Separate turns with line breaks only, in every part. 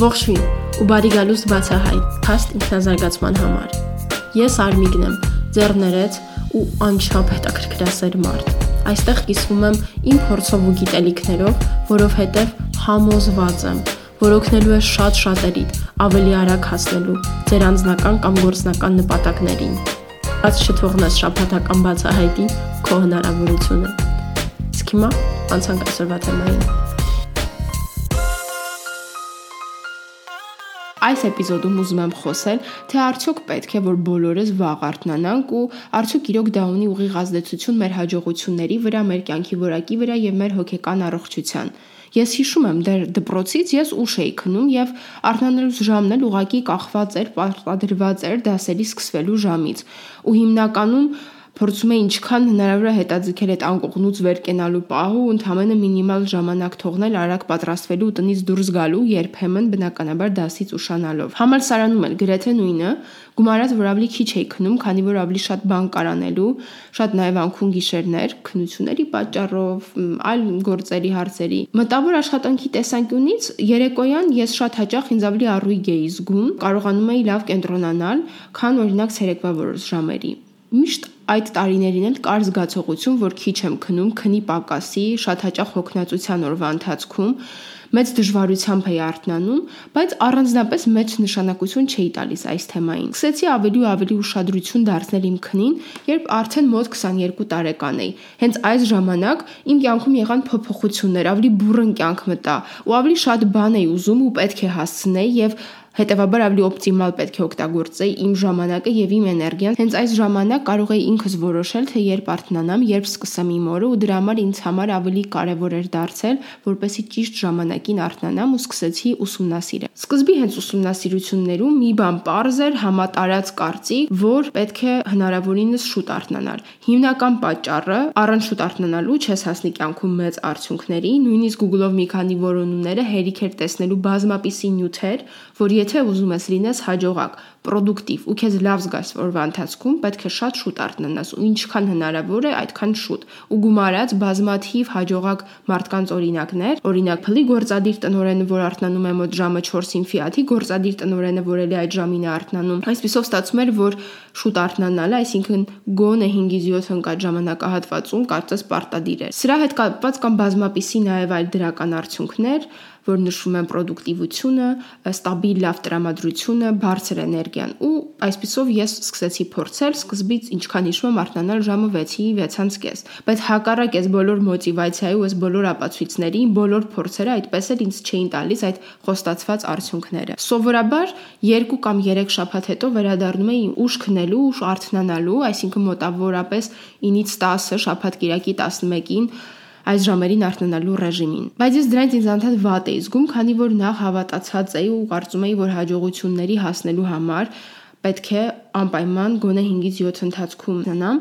Ողջույն ու բարի գալուստ բացահայտ փաստ ինքնազարգացման համար։ Ես Արմիգն եմ, ձեռներեց ու անչափ հետաքրքրասեր մարդ։ Այստեղ կիսվում եմ իմ փորձով ու գիտելիքներով, որովհետև համոզված եմ, որ օգնելու է շատ շատերիդ ավելի արագ հասնելու ձեր անձնական կամ գործնական նպատակներին։ Բաց չթողնես շփաթական բացահայտի քո հնարավորությունը։ Իսկ հիմա անցանք այսօրվա թեմային։ Այս էպիզոդում ուզում եմ խոսել, թե արդյոք պետք է որ բոլորս վաղ արթնանանք ու արդյոք իրոք դա ունի ուղիղ ազդեցություն մեր հաջողությունների վրա, մեր կյանքի որակի վրա եւ մեր հոգեկան առողջության։ Ես հիշում եմ դեռ դպրոցից ես ուշ էի քնում եւ արթնանալուց ժամն էլ ուղակի կախված էր, պարտադրված էր դասերի սկսվելու ժամից։ Ու հիմնականում փորձում էի ինչքան հնարավոր է հետաձգել այդ անկողնուց վեր կենալու պահը ու ընդհանրապես մինիմալ ժամանակ թողնել արագ պատրաստվելու ու տնից դուրս գալու, երբեմն բնականաբար դասից ուշանալով։ Համալսարանում էլ գրեթե նույնը, գումարած որ ավելի քիչ էի քնում, քանի որ ավելի շատ բան կար անելու, շատ նաև անքուն գիշերներ, քնությունների պատճառով, այլ գործերի հարցերի։ Մտավոր աշխատանքի տեսանկյունից երեկոյան ես շատ հաճախ ինձ ավելի առույգ էի զգում, կարողանում էի լավ կենտրոնանալ, քան օրինակ ցերեկվա որոշ ժամերի։ Միշտ այդ տարիներին էլ կար զգացողություն, որ քիչ եմ քնում, քնի պակասի, շատ հաճախ հոգնածության օրվա ընթացքում մեծ դժվարությամբ էի արթնանում, բայց առանձնապես մեծ նշանակություն չէի տալիս այս թեմային։ Սկսեցի ավելի ու ավելի ուշադրություն դարձնել իմ քնին, երբ արդեն մոտ 22 տարեկան էի։ Հենց այս ժամանակ իմ կյանքում եղան փոփոխություններ, ավելի բուրըն կյանք մտա, ու ավելի շատ բան էի ուզում ու պետք է հասցնեի եւ Հետևաբար ավելի օպտիմալ պետք է օգտագործեի իմ ժամանակը եւ իմ էներգիան։ Հենց այս ժամանակ կարող էի ինքս որոշել, թե երբ արթնանամ, երբ սկսեմ իմ օրը ու դրա համար ինձ համար ավելի կարեւոր էր դարձել, որպեսի ճիշտ ժամանակին արթնանամ ու սկսեցի ուսումնասիրել։ Սկզբի հենց ուսումնասիրություններում մի բան པարզ էր համատարած կարծիք, որ պետք է հնարավորինս շուտ արթնանալ։ Հիմնական պատճառը առանց շուտ արթնանալու չես հասնի կյանքում մեծ արդյունքների, նույնիսկ Google-ով մի քանի որոնումները հերիք էր տեսնելու բազմապիսի նյութեր, որ եթե ուզում ես լինես հաջողակ, պրոդուկտիվ ու քեզ լավ զգաս օրվա ընթացքում, պետք է շատ շուտ արթնանաս ու ինչքան հնարավոր է, այդքան շուտ։ Ու գումարած բազմաթիվ հաջողակ մարդկանց օրինակներ, օրինակ փլի գործադիր տնորենը, որ արթնանում է մոտ ժամը 4-ին Fiat-ի գործադիր տնորենը, որ էլի այդ ժամին է արթնանում։ Այսպեսով ստացվում էր, որ շուտ արթնանալը, այսինքն գոնե 5-ից 7 ընկած ժամանակահատվածում կարծես պարտադիր է։ Սրա հետ կապված կամ բազմապիսի նաև այլ դրական արդյունքներ, որ նշվում են պրոդուկտիվությունը, ստաբիլ լավ տրամադրությունը, բարձր էներգիան ու այսպեսով ես սկսեցի փորձել սկզբից ինչքան հիշում եմ արթնանալ ժամը 6-ի 6-ից բայց հակառակ ես բոլոր մոտիվացիայի ու այս բոլոր ապացույցների, բոլոր փորձերը այդպես էլ ինձ չէին տալիս այդ խոստացված արդյունքները։ Սովորաբար 2 կամ 3 շաբաթ հետո վերադառնում էի ուշ քնելու, ուշ արթնանալու, այսինքն մոտավորապես 9-ից 10 շաբաթ կիրակի 11-ին այս ժամերին արթնանալու ռեժիմին։ Բայց ես դրանից ինձ անդադ վատ էի զգում, քանի որ նախ հավատացած էի ու կարծում էի, որ հաջողությունների հասնելու համար պետք է անպայման գոնե 5-ից 7 ընթացքում ունենամ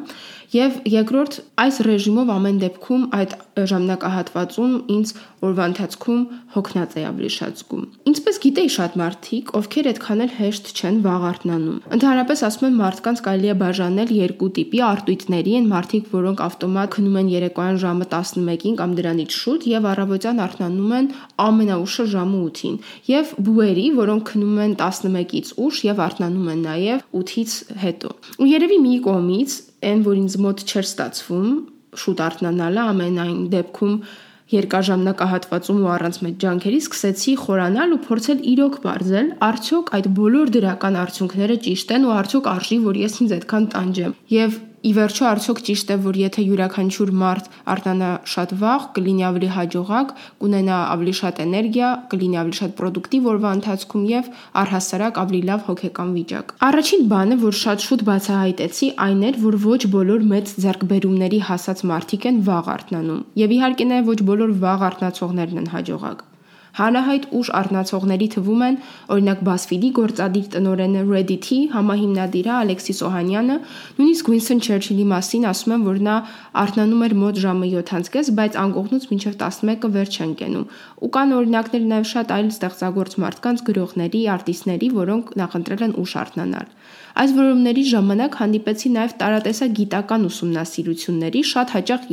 եւ երկրորդ այս ռեժիմով ամեն դեպքում այդ ժամանակահատվածում ինձ օրվա ընթացքում հոգնած էի ավելի շատ զգում։ Ինչպես գիտեի շատ մարդիկ, ովքեր այդքան էլ հեշտ չեն վաղ արթնանում։ Ընդհանրապես ասում են մարդկանց կարելի է բաժանել երկու տիպի արտույտների, են մարդիկ, որոնք ավտոմատ քնում են երեկոյան ժամը 11-ին կամ դրանից շուտ եւ առավոտյան արթնանում են ամենաուշը ժամը 8-ին, եւ բուերի, որոնք քնում են 11-ից ուշ եւ արթնանում են նաեւ 8-ից հետո։ Ու երևի մի կողմից այն, որ ինձ մոտ չէր ստացվում շուտ արթնանալը ամենայն դեպքում երկար ժամանակահատվածում ու առանց մեծ ջանքերի սկսեցի խորանալ ու փորձել իրոք բարձել, արդյոք այդ բոլոր դրական արդյունքները ճիշտ են ու արդյոք արժի, որ ես ինձ այդքան տանջեմ։ Եվ ի վերջո արդյոք ճիշտ է, որ եթե յուրաքանչյուր մարդ արտանա շատ վաղ, կլինի ավելի հաջողակ, կունենա ավելի շատ էներգիա, կլինի ավելի շատ պրոդուկտիվ օրվա ընթացքում եւ առհասարակ ավելի լավ հոգեկան վիճակ։ Առաջին բանը, որ շատ շուտ բացահայտեցի, այն էր, որ ոչ բոլոր մեծ ձեռքբերումների հասած մարդիկ են վաղ արթնանում։ Եվ իհարկե նաեւ ոչ բոլոր վաղ արթնացողներն են հաջողակ։ Հանրահայտ ուժ առնացողների թվում են օրինակ BuzzFeed-ի գործադիր տնօրենը Reddit-ի համահիմնադիրը Ալեքսիս Օհանյանը, նույնիսկ Winston Churchill-ի մասին ասում են, որ նա արթնանում էր մոտ ժամը 7-ից, բայց անկողնուց մինչև 11-ը վերջ են կենում։ Ու կան օրինակներ նաև շատ այլ ստեղծագործ մարդկանց, գրողների, արտիստների, որոնք նախընտրել են ուշ արթնանալ։ Այս որոնումների ժամանակ հանդիպեցի նաև տարատեսակ գիտական ուսումնասիրությունների շատ հաճախ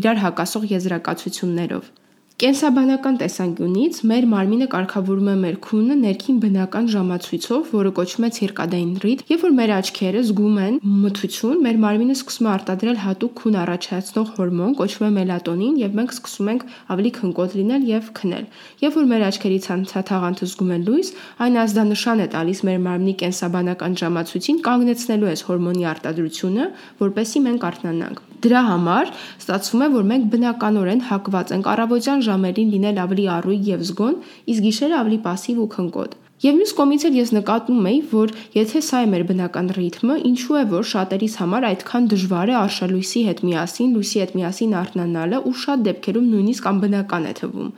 իրար հակասող եզրակացություններով։ Կենսաբանական տեսանկյունից մեր մարմինը կարգավորում է մեր քունը ներքին բնական ժամացույցով, որը կոչվում է ցիրկադային ռիթմ, երբ որ մեր աչքերը զգում են մթություն, մեր մարմինը սկսում է արտադրել հատուկ քուն առաջացնող հորմոն, կոչվում է մելատոնին, եւ մենք սկսում ենք ավելի քնկոտ լինել եւ քնել։ Երբ որ մեր աչքերի ցանցաթաղանթը զգում է լույս, այն ազդանշան է տալիս մեր մարմնի կենսաբանական ժամացույցին կանգնեցնելու այս հորմոնի արտադրությունը, որպեսզի մենք արթնանանք։ Դրա համար ստացվում է, որ մենք բնականորեն հակված ենք առավոտյան ժամերին լինել ավելի առույգ եւ զգոն, իսկ գիշերը ավելի пассив ու քնկոտ։ Եվ մյուս կողմից էլ ես նկատում եի, որ եթե սա է մեր բնական ռիթմը, ինչու է որ շատերիս համար այդքան դժվար է արշալույսի հետ միասին, լույսի հետ միասին արթնանալը ու շատ դեպքերում նույնիսկ անբնական է թվում։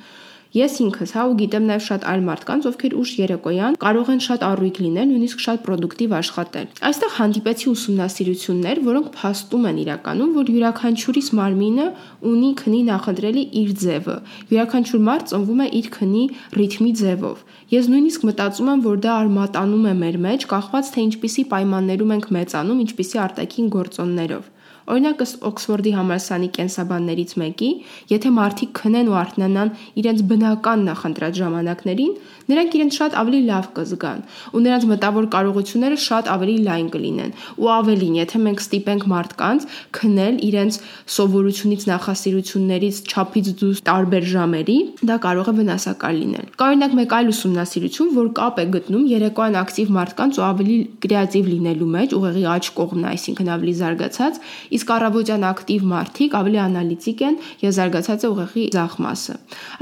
Ես ինքս հա ու գիտեմ նաև շատ այլ մարդկանց, ովքեր ուշ երեկոյան կարող են շատ առույգ լինել, նույնիսկ շատ պրոդուկտիվ աշխատել։ Այստեղ հանդիպեցի ուսումնասիրություններ, որոնք փաստում են իրականում, որ յուրաքանչյուրիս մարմինը ունի քնի նախընտրելի իր ձևը։ Յուրաքանչյուր մարդ ծնվում է իր քնի ռիթմի ձևով։ Ես նույնիսկ մտածում եմ, որ դա արմատանում է մեր մեջ, կախված թե ինչպիսի պայմաններում ենք մեծանում, ինչպիսի արտաքին գործոններով։ Օրինակ ըստ Օքսֆորդի համալսարանի կենսաբաններից մեկի, եթե մարդիկ քնեն ու արթնանան իրենց բնական նախընտրած ժամանակներին, նրանք իրենց շատ ավելի լավ կզգան ու նրանց մտավոր կարողությունները շատ ավելի լայն կլինեն։ Ու ավելին, եթե մենք ստիպենք մարդկանց քնել իրենց սովորությունից, նախասիրություններից, չափից դուրս տարբեր ժամերի, դա կարող է վնասակար լինել։ Կա օրինակ մեկ այլ ուսումնասիրություն, որ կապ է գտնում երեկոյան ակտիվ մարդկանց ու ավելի կրեատիվ լինելու մեջ, ուղեղի աջ կողմն, այսինքն ավելի զարգացած, իսկ առավոտյան ակտիվ մարդիկ ավելի անալիտիկ են եւ զարգացած է ուղեղի ձախ մասը։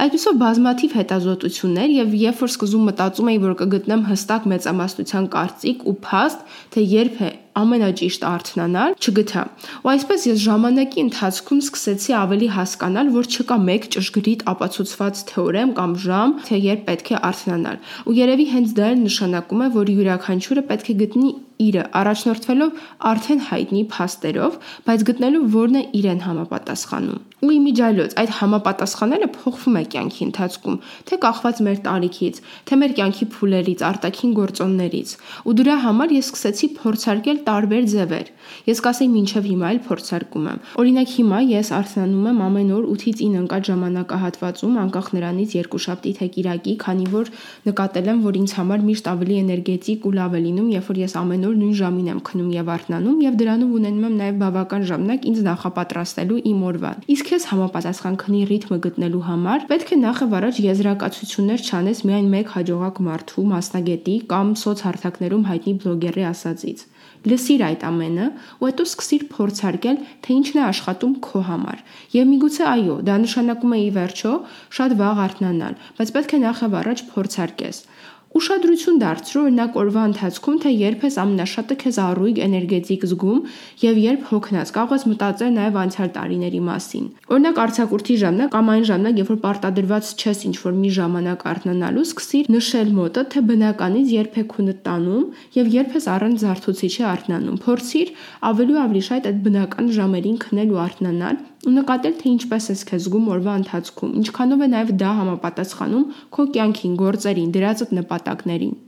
Այսպեսով բազմաթիվ հետազոտություններ եւ երբ որ սկզբում մտածում էի, որ կգտնեմ հստակ մեծամասնության կարծիք ու փաստ, թե երբ է ամենաճիշտ արթնանալ, չգտա։ Ու այսպես ես ժամանակի ընթացքում սկսեցի ավելի հասկանալ, որ չկա մեկ ճշգրիտ ապացուցված թեորեմ կամ ժամ, թե երբ պետք է արթնանալ։ Ու երևի հենց դա էլ նշանակում է, որ յուրաքանչյուրը պետք է գտնի իրը առաջնորդվելով արդեն հայտնի փաստերով, բայց գտնելու որն է իրեն համապատասխանում։ Ու իմիջայլոց այդ համապատասխանելը փոխվում է կյանքի ընթացքում, թե կախված մեր տարիքից, թե մեր կյանքի փուլերից, արտաքին գործոններից։ Ու դրա համար ես սկսեցի փորձարկել տարբեր ձևեր։ Ես կասեի մինչև հիմա էլ փորձարկում եմ։ Օրինակ հիմա ես արթնանում եմ ամեն օր 8-ից 9 ընկած ժամանակահատվածում, անկախ նրանից երկուշաբթի թե կիրակի, քանի որ նկատել եմ, որ ինձ համար միշտ ավելի էներգետիկ ու լավ է լինում, երբ որ ես ամեն օր նույն ժամին եմ քնում եւ արթնանում եւ դրանով ունենում եմ նաեւ բավական ժամանակ ինձ նախապատրաստելու իմ օրվան։ Իսկ ես համապատասխան քնի ռիթմը գտնելու համար պետք է նախ եւ առաջ եզրակացություններ չանես միայն մեկ հաջողակ մարդու, մասնագետի կամ սոցհարթակներում հայտնի բլոգերի ասածից լսիր այդ ամենը ու հետո սկսիր փորձարկել, թե ինչն է աշխատում քո համար։ Եվ միգուցե այո, դա նշանակում է ի վերջո շատ վաղ արթնանալ, բայց պետք է նախ եւ առաջ փորձարկես։ Ուշադրություն դարձրու օրինակ օրվա ընթացքում, թե երբ ես ամենաշատը քեզ առույգ էներգետիկ զգում եւ երբ հոգնած։ Կարող ես մտածել նաեւ անցյալ տարիների մասին։ Օրինակ արցակուրտի ժամանակ կամ այն ժամանակ, երբ որ պարտադրված չես ինչ-որ մի ժամանակ արթնանալու, սկսիր նշել մոտը, թե բնականից երբ է քունը տանում եւ երբ ես առանց զարթուցիչի արթնանում։ Փորձիր ավելի ու ավելի շատ այդ բնական ժամերին քնել ու արթնանալ ու նկատել, թե ինչպես ես քեզ զգում օրվա ընթացքում, ինչքանով է նաև դա համապատասխանում քո կյանքին, գործերին, դրածդ նպատակներին։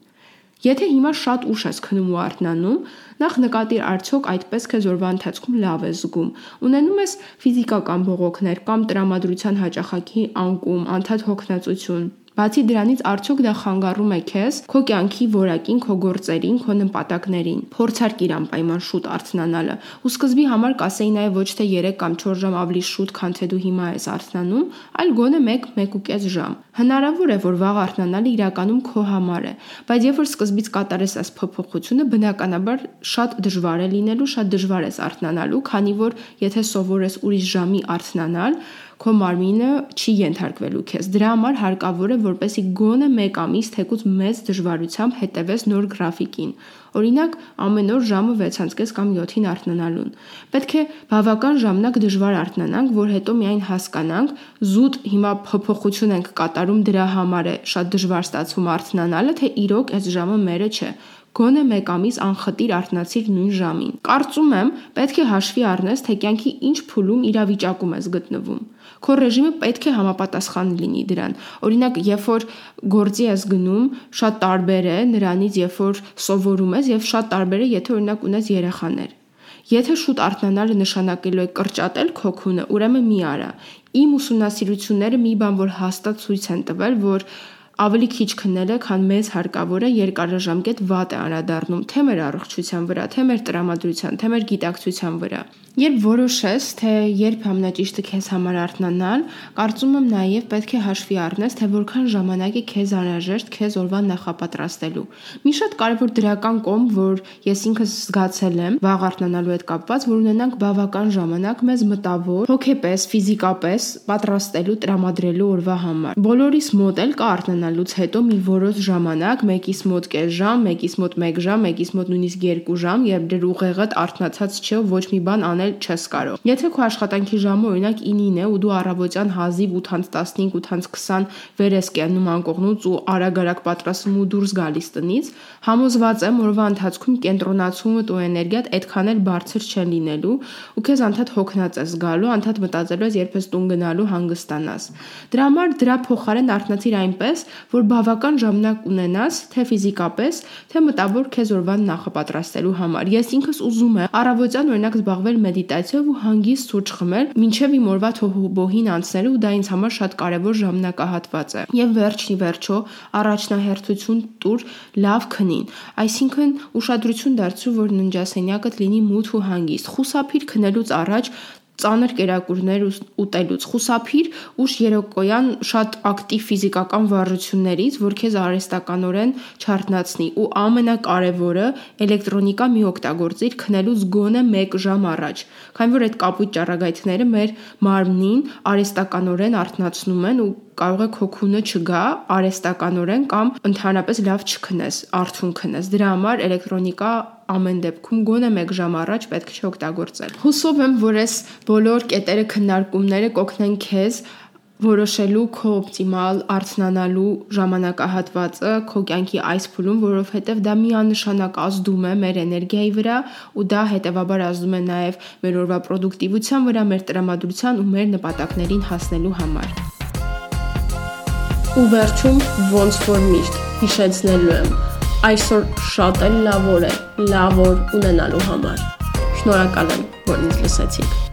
Եթե հիմա շատ ուշ ես քնում ու արթնանում, նախ նկատիր արդյոք այդպես քեզ օրվա ընթացքում լավ ես զգում։ Ունենում ես ֆիզիկական բողոքներ կամ տրամադրության հաճախակի անկում, անդադ հոգնածություն, Բացի դրանից արդյոք դա խանգարում է քեզ, քո կյանքի որակին, քո գործերին, քո նպատակներին։ Փորձարկիր անպայման շուտ արթնանալը։ Ու սկզբի համար կասեի նաև ոչ թե 3 կամ 4 ժամ ավելի շուտ, քան թե դու հիմա ես արթնանում, այլ գոնե 1-1.5 ժամ։ Հնարավոր է, որ վաղ արթնանալը իրականում քո համար է, բայց երբ որ սկզբից կատարես այս փոփոխությունը, բնականաբար շատ դժվար է լինելու, շատ դժվար է արթնանալու, քանի որ եթե սովորես ուրիշ ժամի արթնանալ, քո մարմինը չի ենթարկվելու քեզ։ Դրա համար հարկավոր է, որպեսի գոնե 1 ամիս թեկուզ մեծ դժվարությամբ հետևես նոր գրաֆիկին։ Օրինակ, ամեն օր ժամը 6:30 կամ 7-ին արթնանալուն։ Պետք է բավական ժամանակ դժվար արթնանանք, որ հետո միայն հասկանանք, զուտ հիմա փոփոխություն ենք կատարում դրա համար է շատ դժվար ստացվում արթնանալը, թե իրոք այս ժամը մերը չէ գոնե մեկ ամիս անխտիր արթնացիր նույն ժամին։ Կարծում եմ, պետք է հաշվի առնես, թե կյանքի ինչ փուլում իրավիճակում ես գտնվում։ Քո ռեժիմը պետք է համապատասխան լինի դրան։ Օրինակ, երբ որ գործի ես գնում, շատ տարբեր է նրանից, երբ որ սովորում ես, եւ շատ տարբեր է, եթե օրինակ ունես երեխաներ։ Եթե շուտ արթնանալը նշանակելու է կրճատել քո քունը, ուրեմն մի արա։ Իմ ուսումնասիրությունները մի բան որ հաստատ ցույց են տվել, որ ավելի քիչ քնելը, քան մեզ հարկավոր է, երկարաժամկետ վատ է անդրադառնում թե մեր առողջության վրա, թե մեր տրամադրության, թե մեր գիտակցության վրա։ Երբ որոշես, թե երբ ամենաճիշտը քեզ համար արթնանալ, կարծում եմ նաև պետք է հաշվի առնես, թե որքան ժամանակ է քեզ անհրաժեշտ քեզ օրվան նախապատրաստելու։ Մի շատ կարևոր դրական կողմ, որ ես ինքս զգացել եմ վաղ արթնանալու հետ կապված, որ ունենանք բավական ժամանակ մեզ մտավոր, հոգեպես, ֆիզիկապես պատրաստելու, տրամադրելու օրվա համար։ Բոլորիս մոտ էլ կա արթնանալուց հետո մի որոշ ժամանակ, մեկից մոտ կես ժամ, մեկից մոտ 1 ժամ, մեկից մոտ նույնիսկ 2 ժամ, երբ դեր ուղեղդ արթնացած չէ, ոչ մի բան անել անել չես կարող։ Եթե քո աշխատանքի ժամը օրինակ 9-ին է ու դու առավոտյան հազիվ 8:15, 8:20 վեր ես կենում անկողնուց ու արագ-արագ պատրաստվում ու դուրս գալիս տնից, համոզված եմ օրվա ընթացքում կենտրոնացումդ ու էներգիատ այդքան էլ բարձր չեն լինելու ու քեզ անդադ հոգնած ես գալու, անդադ մտածելու ես երբ ես տուն գնալու հանգստանաս։ Դրա համար դրա փոխարեն արթնացիր այնպես, որ բավական ժամանակ ունենաս թե ֆիզիկապես, թե մտավոր քեզ օրվան նախապատրաստելու համար։ Ես ինքս ուզում եմ առավոտյան օրինակ զբաղվել մեդիտացիայով ու հանգիստ սուրճ խմել, ինչև իմ օրվա թոհուբոհին անցնելու ու դա ինձ համար շատ կարևոր ժամանակահատված է։ Եվ վերջի վերջո առաջնահերթություն տուր լավ քնին, այսինքն ուշադրություն դարձրու, որ ննջասենյակդ լինի մութ ու հանգիստ։ Խուսափիր քնելուց առաջ ծանր կերակուրներ ուտելուց խուսափիր ուշ երեկոյան շատ ակտիվ ֆիզիկական վարժություններից, որ քեզ արհեստականորեն չարթնացնի ու ամենակարևորը էլեկտրոնիկա մի օգտագործիր քնելուց գոնե 1 ժամ առաջ, քանի որ այդ կապույտ ճառագայթները մեր մարմնին արհեստականորեն արթնացնում են ու կարող է քո քունը չգա արհեստականորեն կամ ընդհանրապես լավ չքնես, արթուն քնես։ Դրա համար էլեկտրոնիկա ամեն դեպքում գոնե 1 ժամ առաջ պետք չէ օգտագործել։ Հուսով եմ, որ այս բոլոր կետերը քննարկումները կօգնեն քեզ որոշելու քո օպտիմալ արթնանալու ժամանակահատվածը քո կյանքի այս փուլում, որովհետև դա միանշանակ ազդում է մեր էներգիայի վրա ու դա հետևաբար ազդում է նաև մեր օրվա պրոդուկտիվության վրա, մեր տրամադրության ու մեր նպատակներին հասնելու համար։ Ու վերջում ոնց որ միշտ հիշեցնելու եմ. Այսօր շատ էլ լավ օր է լավ օր ունենալու համար։ Շնորհակալ եմ, որ ինձ լսեցիք։